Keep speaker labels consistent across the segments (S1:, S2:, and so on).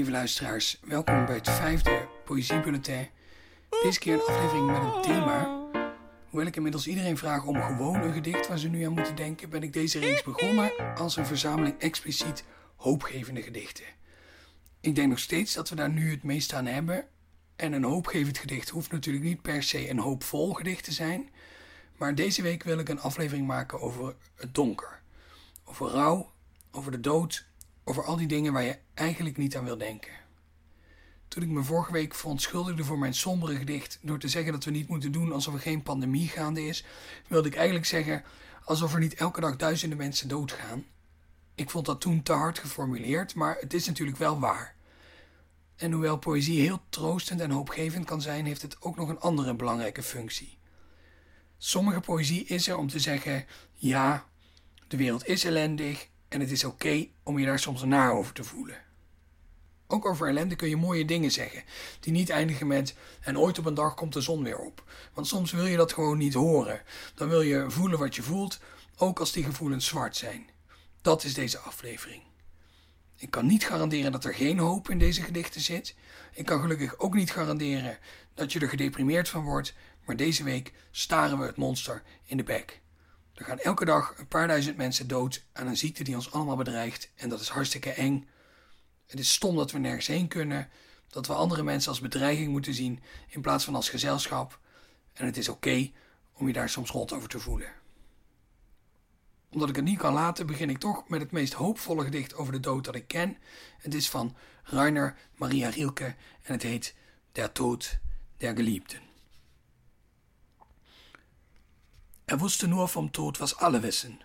S1: Lieve luisteraars, welkom bij het vijfde Poëziebulletin. Deze keer een aflevering met een thema. Hoewel ik inmiddels iedereen vraag om gewoon een gedicht waar ze nu aan moeten denken, ben ik deze reeks begonnen als een verzameling expliciet hoopgevende gedichten. Ik denk nog steeds dat we daar nu het meest aan hebben. En een hoopgevend gedicht hoeft natuurlijk niet per se een hoopvol gedicht te zijn. Maar deze week wil ik een aflevering maken over het donker. Over rouw, over de dood, over al die dingen waar je eigenlijk niet aan wil denken. Toen ik me vorige week verontschuldigde voor mijn sombere gedicht door te zeggen dat we niet moeten doen alsof er geen pandemie gaande is, wilde ik eigenlijk zeggen alsof er niet elke dag duizenden mensen doodgaan. Ik vond dat toen te hard geformuleerd, maar het is natuurlijk wel waar. En hoewel poëzie heel troostend en hoopgevend kan zijn, heeft het ook nog een andere belangrijke functie. Sommige poëzie is er om te zeggen: ja, de wereld is ellendig en het is oké om je daar soms naar over te voelen. Ook over ellende kun je mooie dingen zeggen, die niet eindigen met en ooit op een dag komt de zon weer op. Want soms wil je dat gewoon niet horen. Dan wil je voelen wat je voelt, ook als die gevoelens zwart zijn. Dat is deze aflevering. Ik kan niet garanderen dat er geen hoop in deze gedichten zit. Ik kan gelukkig ook niet garanderen dat je er gedeprimeerd van wordt, maar deze week staren we het monster in de bek. Er gaan elke dag een paar duizend mensen dood aan een ziekte die ons allemaal bedreigt en dat is hartstikke eng. Het is stom dat we nergens heen kunnen, dat we andere mensen als bedreiging moeten zien in plaats van als gezelschap. En het is oké om je daar soms rot over te voelen. Omdat ik het niet kan laten, begin ik toch met het meest hoopvolle gedicht over de dood dat ik ken. Het is van Rainer Maria Rilke en het heet Der Tod der Geliebten. Er wusste nur vom Tod, was alle wissen,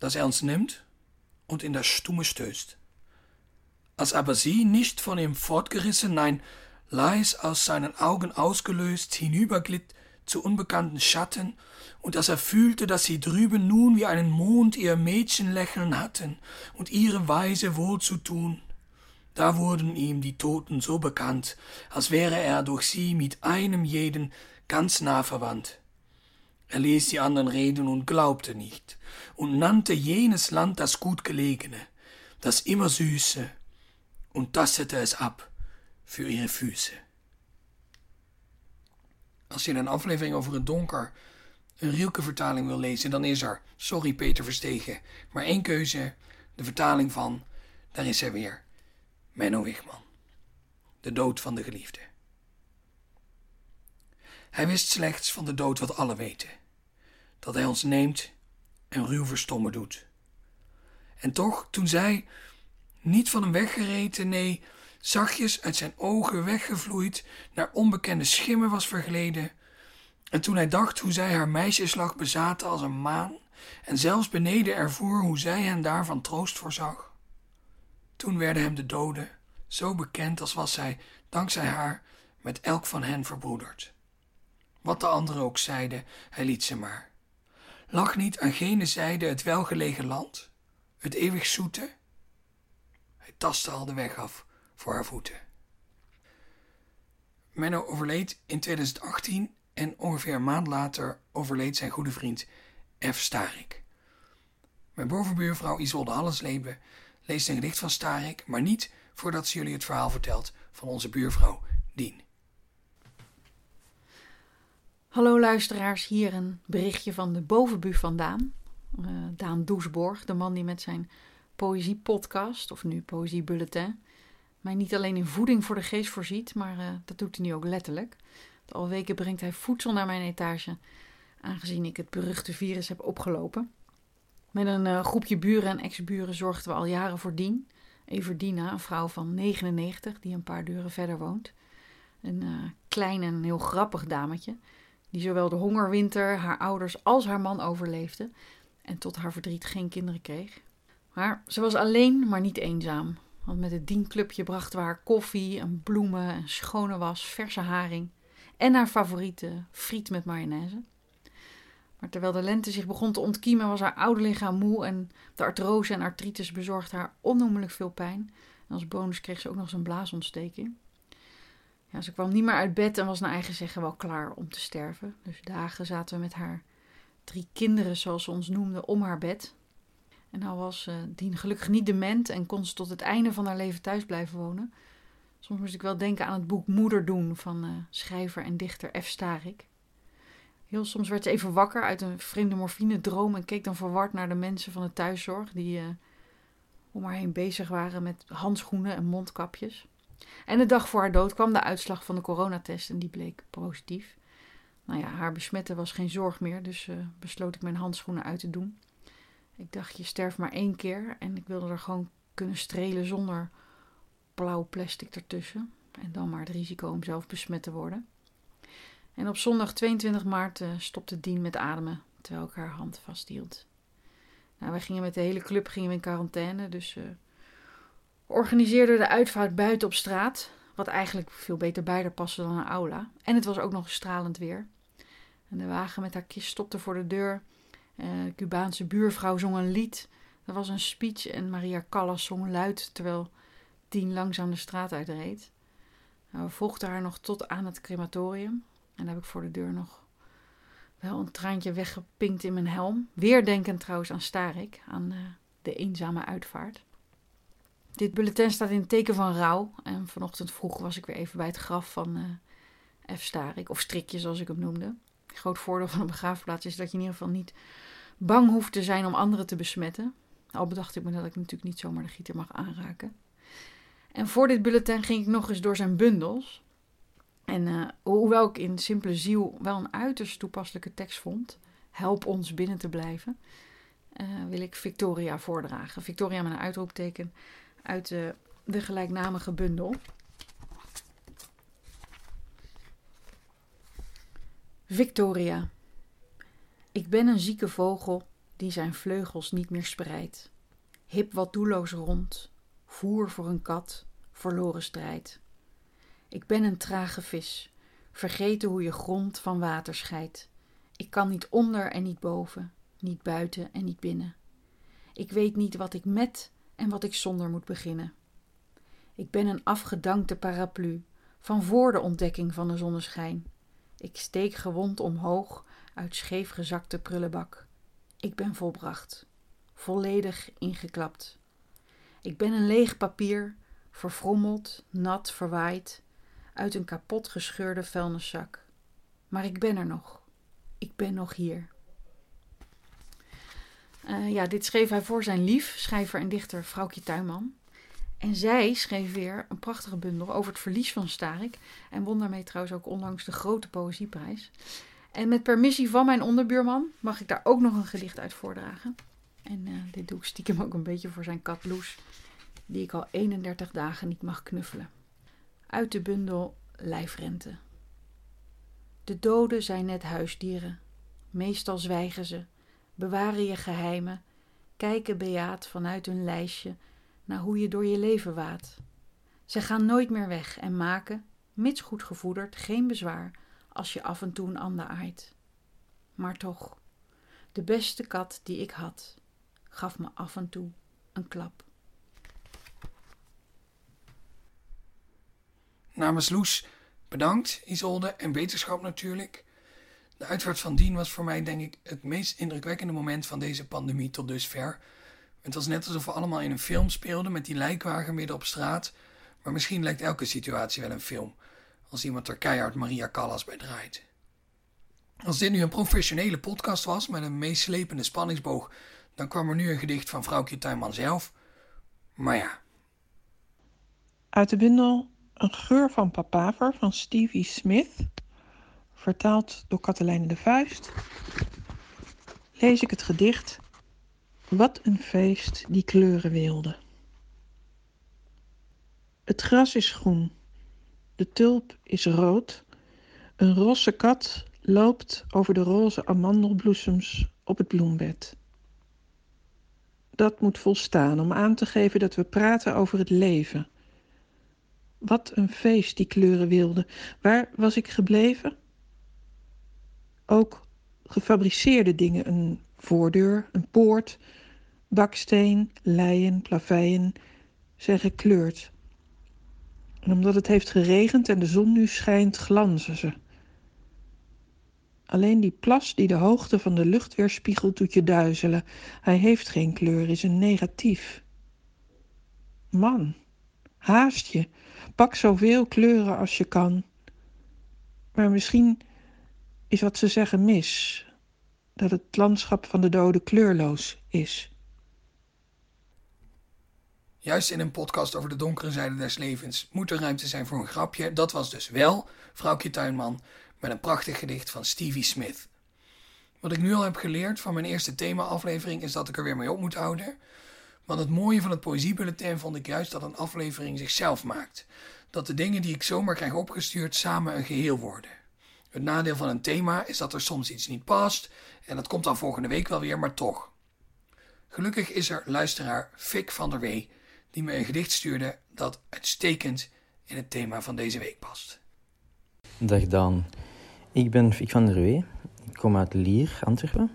S1: dass er uns nimmt und in das Stumme stößt. Als aber sie, nicht von ihm fortgerissen, nein, leis aus seinen Augen ausgelöst, hinüberglitt zu unbekannten Schatten, und als er fühlte, dass sie drüben nun wie einen Mond ihr Mädchenlächeln hatten und ihre Weise wohl zu tun, da wurden ihm die Toten so bekannt, als wäre er durch sie mit einem jeden ganz nah verwandt. Er ließ die anderen reden und glaubte nicht und nannte jenes Land das Gutgelegene, das immer Süße, und tastete es ab für ihre Füße. Als je een aflevering over het donker een Rielke-vertaling wil lezen, dan is er, sorry Peter Verstegen, maar één keuze, de vertaling van, daar is hij weer, Menno Wigman. De dood van de geliefde. Hij wist slechts van de dood wat alle weten: dat hij ons neemt en ruw verstommen doet. En toch, toen zij, niet van hem weggereten, nee, zachtjes uit zijn ogen weggevloeid, naar onbekende schimmen was vergleden, en toen hij dacht hoe zij haar meisjeslag bezaten als een maan, en zelfs beneden ervoer hoe zij hen daarvan troost voorzag, toen werden hem de doden zo bekend als was zij, dankzij haar, met elk van hen verbroederd. Wat de anderen ook zeiden, hij liet ze maar. Lag niet aan gene zijde het welgelegen land, het eeuwig zoete? Hij tastte al de weg af voor haar voeten. Menno overleed in 2018 en ongeveer een maand later overleed zijn goede vriend F. Starik. Mijn bovenbuurvrouw Isolde Hallesleben leest een gedicht van Starik, maar niet voordat ze jullie het verhaal vertelt van onze buurvrouw Dien.
S2: Hallo luisteraars, hier een berichtje van de bovenbuur van Daan. Uh, Daan Doesborg, de man die met zijn poëziepodcast, of nu poëziebulletin, mij niet alleen in voeding voor de geest voorziet, maar uh, dat doet hij nu ook letterlijk. Al weken brengt hij voedsel naar mijn etage, aangezien ik het beruchte virus heb opgelopen. Met een uh, groepje buren en ex-buren zorgden we al jaren voor Dien. Everdina, een vrouw van 99, die een paar deuren verder woont. Een klein en heel grappig dametje, die zowel de hongerwinter, haar ouders als haar man overleefde en tot haar verdriet geen kinderen kreeg. Maar ze was alleen, maar niet eenzaam. Want met het dienclubje brachten we haar koffie en bloemen en schone was, verse haring en haar favoriete friet met mayonaise. Maar terwijl de lente zich begon te ontkiemen, was haar oude lichaam moe en de artrose en artritis bezorgde haar onnoemelijk veel pijn. En als bonus kreeg ze ook nog eens een blaasontsteking. Ze kwam niet meer uit bed en was naar eigen zeggen wel klaar om te sterven. Dus dagen zaten we met haar drie kinderen, zoals ze ons noemden, om haar bed. En nou was uh, Dien gelukkig niet dement en kon ze tot het einde van haar leven thuis blijven wonen. Soms moest ik wel denken aan het boek Moeder doen van uh, schrijver en dichter F. Starik. Heel soms werd ze even wakker uit een vreemde morfine-droom en keek dan verward naar de mensen van de thuiszorg die uh, om haar heen bezig waren met handschoenen en mondkapjes. En de dag voor haar dood kwam de uitslag van de coronatest en die bleek positief. Nou ja, haar besmetten was geen zorg meer, dus uh, besloot ik mijn handschoenen uit te doen. Ik dacht, je sterft maar één keer en ik wilde er gewoon kunnen strelen zonder blauw plastic ertussen. En dan maar het risico om zelf besmet te worden. En op zondag 22 maart uh, stopte Dien met ademen, terwijl ik haar hand vasthield. Nou, wij gingen met de hele club gingen we in quarantaine, dus uh, organiseerden de uitvaart buiten op straat. Wat eigenlijk veel beter bij paste dan een aula. En het was ook nog stralend weer. En de wagen met haar kist stopte voor de deur. Uh, de Cubaanse buurvrouw zong een lied. Er was een speech en Maria Callas zong luid terwijl Dien langzaam de straat uitreed. Nou, we volgden haar nog tot aan het crematorium. En dan heb ik voor de deur nog wel een traantje weggepinkt in mijn helm. Weer denkend trouwens aan Starik, aan uh, de eenzame uitvaart. Dit bulletin staat in het teken van rouw. En vanochtend vroeg was ik weer even bij het graf van uh, F. Starik, of Strikje zoals ik hem noemde. Het groot voordeel van een begraafplaats is dat je in ieder geval niet bang hoeft te zijn om anderen te besmetten. Al bedacht ik me dat ik natuurlijk niet zomaar de gieter mag aanraken. En voor dit bulletin ging ik nog eens door zijn bundels. En uh, hoewel ik in Simpele Ziel wel een uiterst toepasselijke tekst vond, help ons binnen te blijven, uh, wil ik Victoria voordragen. Victoria met een uitroepteken uit de, de gelijknamige bundel. Victoria. Ik ben een zieke vogel die zijn vleugels niet meer spreidt. Hip wat doelloos rond, voer voor een kat, verloren strijd. Ik ben een trage vis, vergeten hoe je grond van water scheidt. Ik kan niet onder en niet boven, niet buiten en niet binnen. Ik weet niet wat ik met en wat ik zonder moet beginnen. Ik ben een afgedankte paraplu, van voor de ontdekking van de zonneschijn. Ik steek gewond omhoog uit scheef gezakte prullenbak. Ik ben volbracht, volledig ingeklapt. Ik ben een leeg papier, verfrommeld, nat, verwaaid, uit een kapot gescheurde vuilniszak. Maar ik ben er nog. Ik ben nog hier. Uh, ja, dit schreef hij voor zijn lief, schrijver en dichter Vrouwtje Tuinman. En zij schreef weer een prachtige bundel over het verlies van Starik. En won daarmee trouwens ook onlangs de grote poëzieprijs. En met permissie van mijn onderbuurman mag ik daar ook nog een gedicht uit voordragen. En uh, dit doe ik stiekem ook een beetje voor zijn kat Loes, die ik al 31 dagen niet mag knuffelen. Uit de bundel Lijfrente. De doden zijn net huisdieren. Meestal zwijgen ze, bewaren je geheimen, kijken bejaard vanuit hun lijstje naar hoe je door je leven waat. Ze gaan nooit meer weg en maken, mits goed gevoederd, geen bezwaar als je af en toe een ander aait. Maar toch, de beste kat die ik had, gaf me af en toe een klap.
S1: Namens Loes bedankt, Isolde, en beterschap natuurlijk. De uitvaart van Dien was voor mij denk ik het meest indrukwekkende moment van deze pandemie tot dusver. Het was net alsof we allemaal in een film speelden met die lijkwagen midden op straat. Maar misschien lijkt elke situatie wel een film, als iemand er keihard Maria Callas bij draait. Als dit nu een professionele podcast was met een meeslepende spanningsboog, dan kwam er nu een gedicht van vrouwtje Tuinman zelf. Maar ja.
S3: Uit de bundel Een geur van papaver van Stevie Smith vertaald door Katelijne de Vuist, lees ik het gedicht Wat een feest die kleuren wilde. Het gras is groen, de tulp is rood, een rosse kat loopt over de roze amandelbloesems op het bloembed. Dat moet volstaan om aan te geven dat we praten over het leven. Wat een feest die kleuren wilde. Waar was ik gebleven? Ook gefabriceerde dingen. Een voordeur, een poort, baksteen, leien, plaveien zijn gekleurd. En omdat het heeft geregend en de zon nu schijnt, glanzen ze. Alleen die plas die de hoogte van de lucht weerspiegelt doet je duizelen. Hij heeft geen kleur, is een negatief. Man, haast je. Pak zoveel kleuren als je kan. Maar misschien is wat ze zeggen mis. Dat het landschap van de doden kleurloos is.
S1: Juist in een podcast over de donkere zijde des levens moet er ruimte zijn voor een grapje. Dat was dus wel Vrouwtje Tuinman met een prachtig gedicht van Stevie Smith. Wat ik nu al heb geleerd van mijn eerste thema-aflevering is dat ik er weer mee op moet houden. Want het mooie van het Poëziebulletin vond ik juist dat een aflevering zichzelf maakt. Dat de dingen die ik zomaar krijg opgestuurd samen een geheel worden. Het nadeel van een thema is dat er soms iets niet past en dat komt dan volgende week wel weer, maar toch. Gelukkig is er luisteraar Fik van der Wee die me een gedicht stuurde dat uitstekend in het thema van deze week past.
S4: Dag Daan, ik ben Fik van der Wee. Ik kom uit Lier, Antwerpen.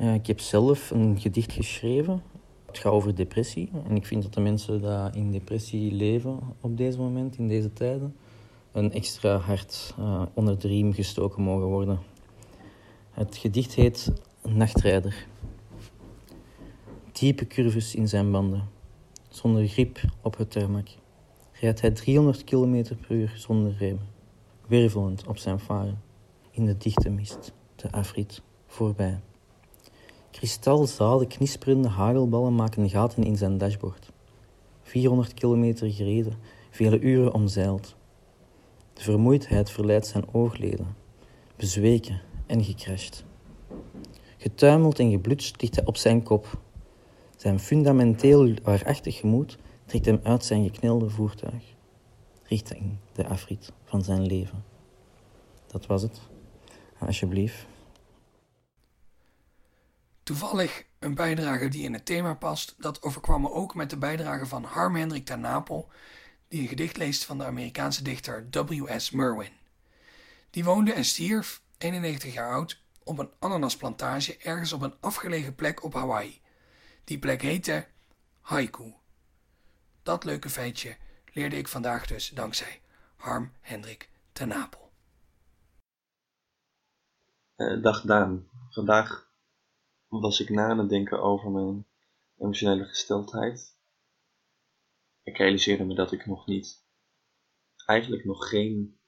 S4: Uh, ik heb zelf een gedicht geschreven. Het gaat over depressie. En ik vind dat de mensen die in depressie leven op deze moment, in deze tijden, een extra hard uh, onder de riem gestoken mogen worden. Het gedicht heet Nachtrijder. Diepe curves in zijn banden, zonder grip op het tarmac, rijdt hij 300 km per uur zonder remmen, wervelend op zijn varen, in de dichte mist, de afrit, voorbij. Kristalzale, knisperende hagelballen maken gaten in zijn dashboard. 400 kilometer gereden, vele uren omzeild. De vermoeidheid verleidt zijn oogleden, bezweken en gecrashed. Getuimeld en geblutst ligt hij op zijn kop. Zijn fundamenteel waarachtig gemoed trekt hem uit zijn geknelde voertuig, richting de afrit van zijn leven. Dat was het. Alsjeblieft.
S1: Toevallig een bijdrage die in het thema past, dat overkwam me ook met de bijdrage van Harm Hendrik ten Napel, die een gedicht leest van de Amerikaanse dichter W.S. Merwin. Die woonde en stierf, 91 jaar oud, op een ananasplantage ergens op een afgelegen plek op Hawaii. Die plek heette Haiku. Dat leuke feitje leerde ik vandaag dus dankzij Harm Hendrik ten Napel.
S5: Uh, dag Daan. Vandaag was ik na aan het denken over mijn emotionele gesteldheid. Ik realiseerde me dat ik nog niet, eigenlijk nog geen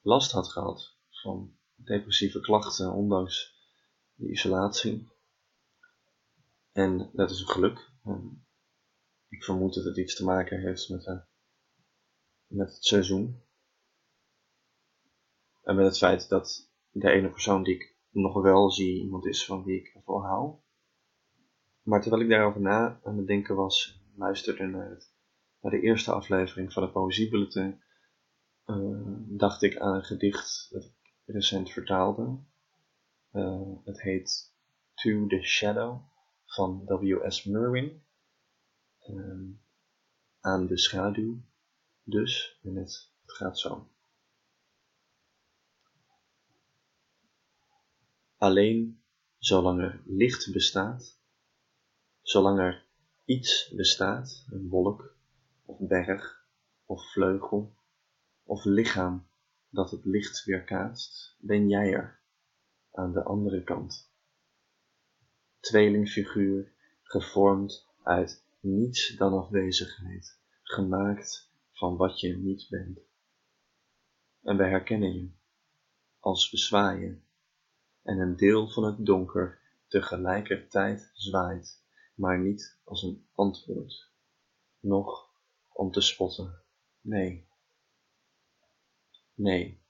S5: last had gehad van depressieve klachten, ondanks de isolatie. En dat is een geluk. En ik vermoed dat het iets te maken heeft met, eh, met het seizoen. En met het feit dat de ene persoon die ik nog wel zie iemand is van wie ik ervoor hou. Maar terwijl ik daarover na aan het denken was, luisterde naar, het, naar de eerste aflevering van de Poëziebulletin, uh, dacht ik aan een gedicht dat ik recent vertaalde. Uh, het heet To the Shadow van W.S. Merwin. Uh, aan de schaduw dus, en het, het gaat zo. Alleen zolang er licht bestaat, zolang er iets bestaat, een wolk of berg of vleugel of lichaam dat het licht weerkaatst, ben jij er aan de andere kant. Tweelingfiguur, gevormd uit niets dan afwezigheid, gemaakt van wat je niet bent. En wij herkennen je als we zwaaien en een deel van het donker tegelijkertijd zwaait, maar niet als een antwoord, noch om te spotten. Nee. Nee.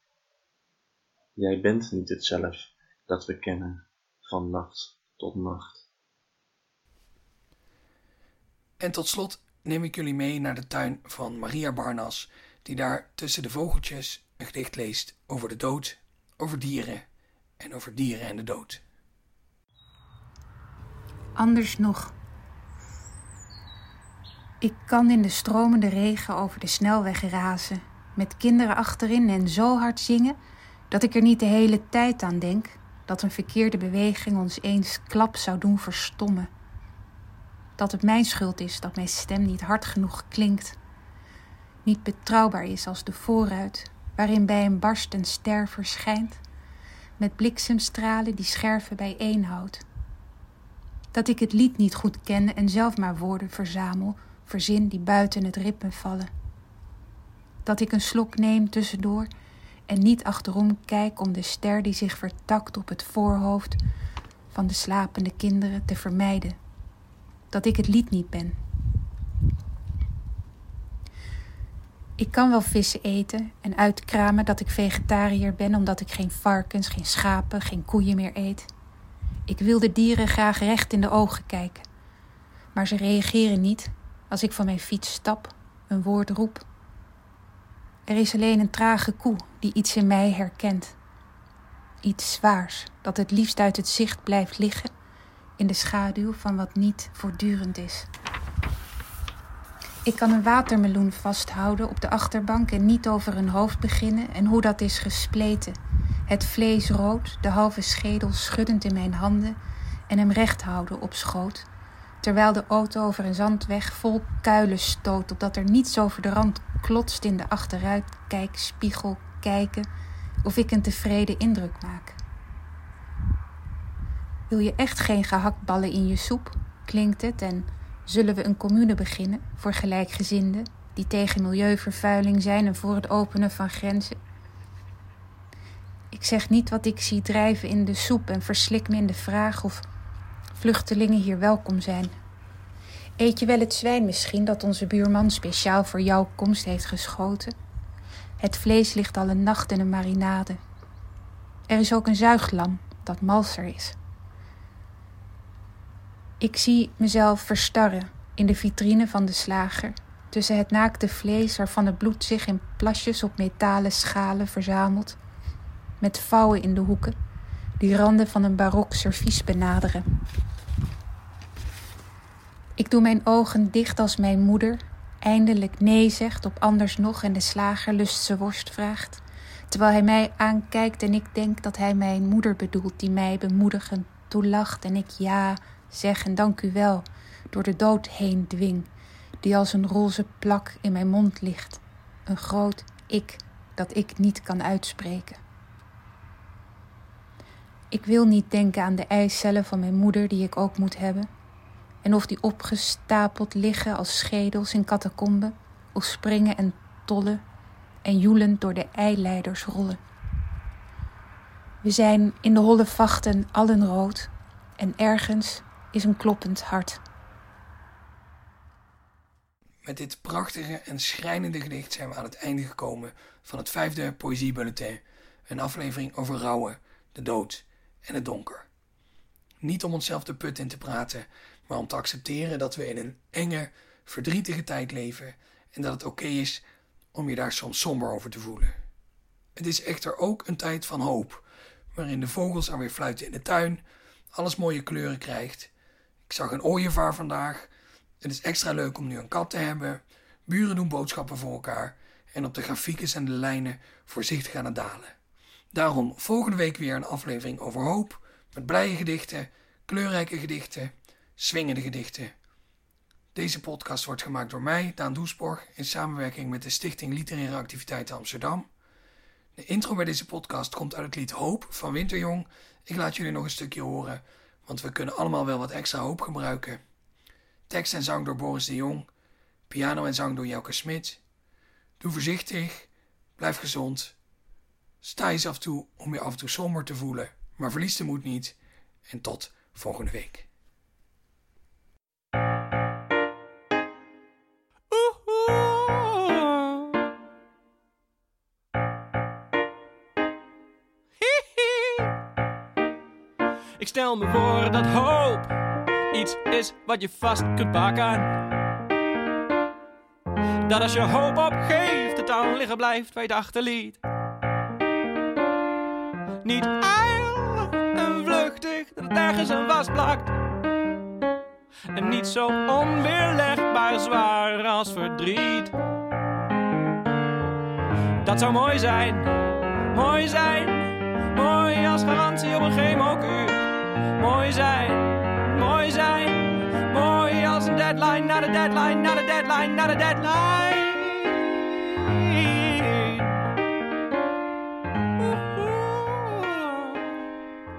S5: Jij bent niet het zelf dat we kennen van nacht tot nacht.
S1: En tot slot neem ik jullie mee naar de tuin van Maria Barnas, die daar tussen de vogeltjes een gedicht leest over de dood, over dieren en over dieren en de dood.
S6: Anders nog. Ik kan in de stromende regen over de snelweg razen, met kinderen achterin en zo hard zingen dat ik er niet de hele tijd aan denk dat een verkeerde beweging ons eens klap zou doen verstommen. Dat het mijn schuld is dat mijn stem niet hard genoeg klinkt, niet betrouwbaar is als de vooruit waarin bij een barst een ster verschijnt met bliksemstralen die scherven bijeenhoudt. Dat ik het lied niet goed ken en zelf maar woorden verzamel, verzin die buiten het ritme vallen. Dat ik een slok neem tussendoor en niet achterom kijk om de ster die zich vertakt op het voorhoofd van de slapende kinderen te vermijden. Dat ik het lied niet ben. Ik kan wel vissen eten en uitkramen dat ik vegetariër ben omdat ik geen varkens, geen schapen, geen koeien meer eet. Ik wil de dieren graag recht in de ogen kijken. Maar ze reageren niet als ik van mijn fiets stap, een woord roep. Er is alleen een trage koe die iets in mij herkent. Iets zwaars dat het liefst uit het zicht blijft liggen in de schaduw van wat niet voortdurend is. Ik kan een watermeloen vasthouden op de achterbank en niet over een hoofd beginnen en hoe dat is gespleten. Het vlees rood, de halve schedel schuddend in mijn handen en hem recht houden op schoot. Terwijl de auto over een zandweg vol kuilen stoot, opdat er niets over de rand klotst in de achteruitkijkspiegel kijken of ik een tevreden indruk maak. Wil je echt geen gehaktballen in je soep? Klinkt het en zullen we een commune beginnen voor gelijkgezinden die tegen milieuvervuiling zijn en voor het openen van grenzen. Ik zeg niet wat ik zie drijven in de soep en verslik me in de vraag of vluchtelingen hier welkom zijn. Eet je wel het zwijn misschien dat onze buurman speciaal voor jouw komst heeft geschoten? Het vlees ligt al een nacht in een marinade. Er is ook een zuiglam dat malser is. Ik zie mezelf verstarren in de vitrine van de slager, tussen het naakte vlees waarvan het bloed zich in plasjes op metalen schalen verzamelt, met vouwen in de hoeken, die randen van een barok servies benaderen. Ik doe mijn ogen dicht als mijn moeder eindelijk nee zegt op anders nog en de slager lust worst vraagt, terwijl hij mij aankijkt en ik denk dat hij mijn moeder bedoelt die mij bemoedigend toelacht en ik ja zeg en dank u wel door de dood heen dwing, die als een roze plak in mijn mond ligt, een groot ik dat ik niet kan uitspreken. Ik wil niet denken aan de eicellen van mijn moeder die ik ook moet hebben, en of die opgestapeld liggen als schedels in catacomben, of springen en tollen en joelend door de eileiders rollen. We zijn in de holle vachten allen rood en ergens is een kloppend hart.
S1: Met dit prachtige en schrijnende gedicht zijn we aan het einde gekomen van het vijfde Poëziebulletin. Een aflevering over rouwen, de dood en het donker. Niet om onszelf de put in te praten, maar om te accepteren dat we in een enge, verdrietige tijd leven en dat het oké is om je daar soms somber over te voelen. Het is echter ook een tijd van hoop, waarin de vogels alweer fluiten in de tuin, alles mooie kleuren krijgt. Ik zag een ooievaar vandaag. Het is extra leuk om nu een kat te hebben. Buren doen boodschappen voor elkaar en op de grafieken zijn de lijnen voorzichtig aan het dalen. Daarom volgende week weer een aflevering over hoop, met blije gedichten, kleurrijke gedichten swingende gedichten. Deze podcast wordt gemaakt door mij, Daan Doesborg, in samenwerking met de Stichting Literaire Activiteiten Amsterdam. De intro bij deze podcast komt uit het lied Hoop van Winterjong. Ik laat jullie nog een stukje horen, want we kunnen allemaal wel wat extra hoop gebruiken. Tekst en zang door Boris de Jong, piano en zang door Jelke Smit. Doe voorzichtig, blijf gezond. Sta eens af toe om je af en toe somber te voelen, maar verlies de moed niet. En tot volgende week.
S7: Ik stel me voor dat hoop iets is wat je vast kunt pakken. Dat als je hoop opgeeft, het dan liggen blijft waar je het achterliet. Niet ijl en vluchtig, dat het nergens een was plakt. En niet zo onweerlegbaar zwaar als verdriet. Dat zou mooi zijn, mooi zijn, mooi als garantie op een chemokuur. Mooi zijn, mooi zijn, mooi als een deadline, naar de deadline, naar de deadline, naar de deadline.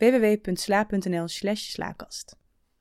S8: www.sla.nl/slaakast.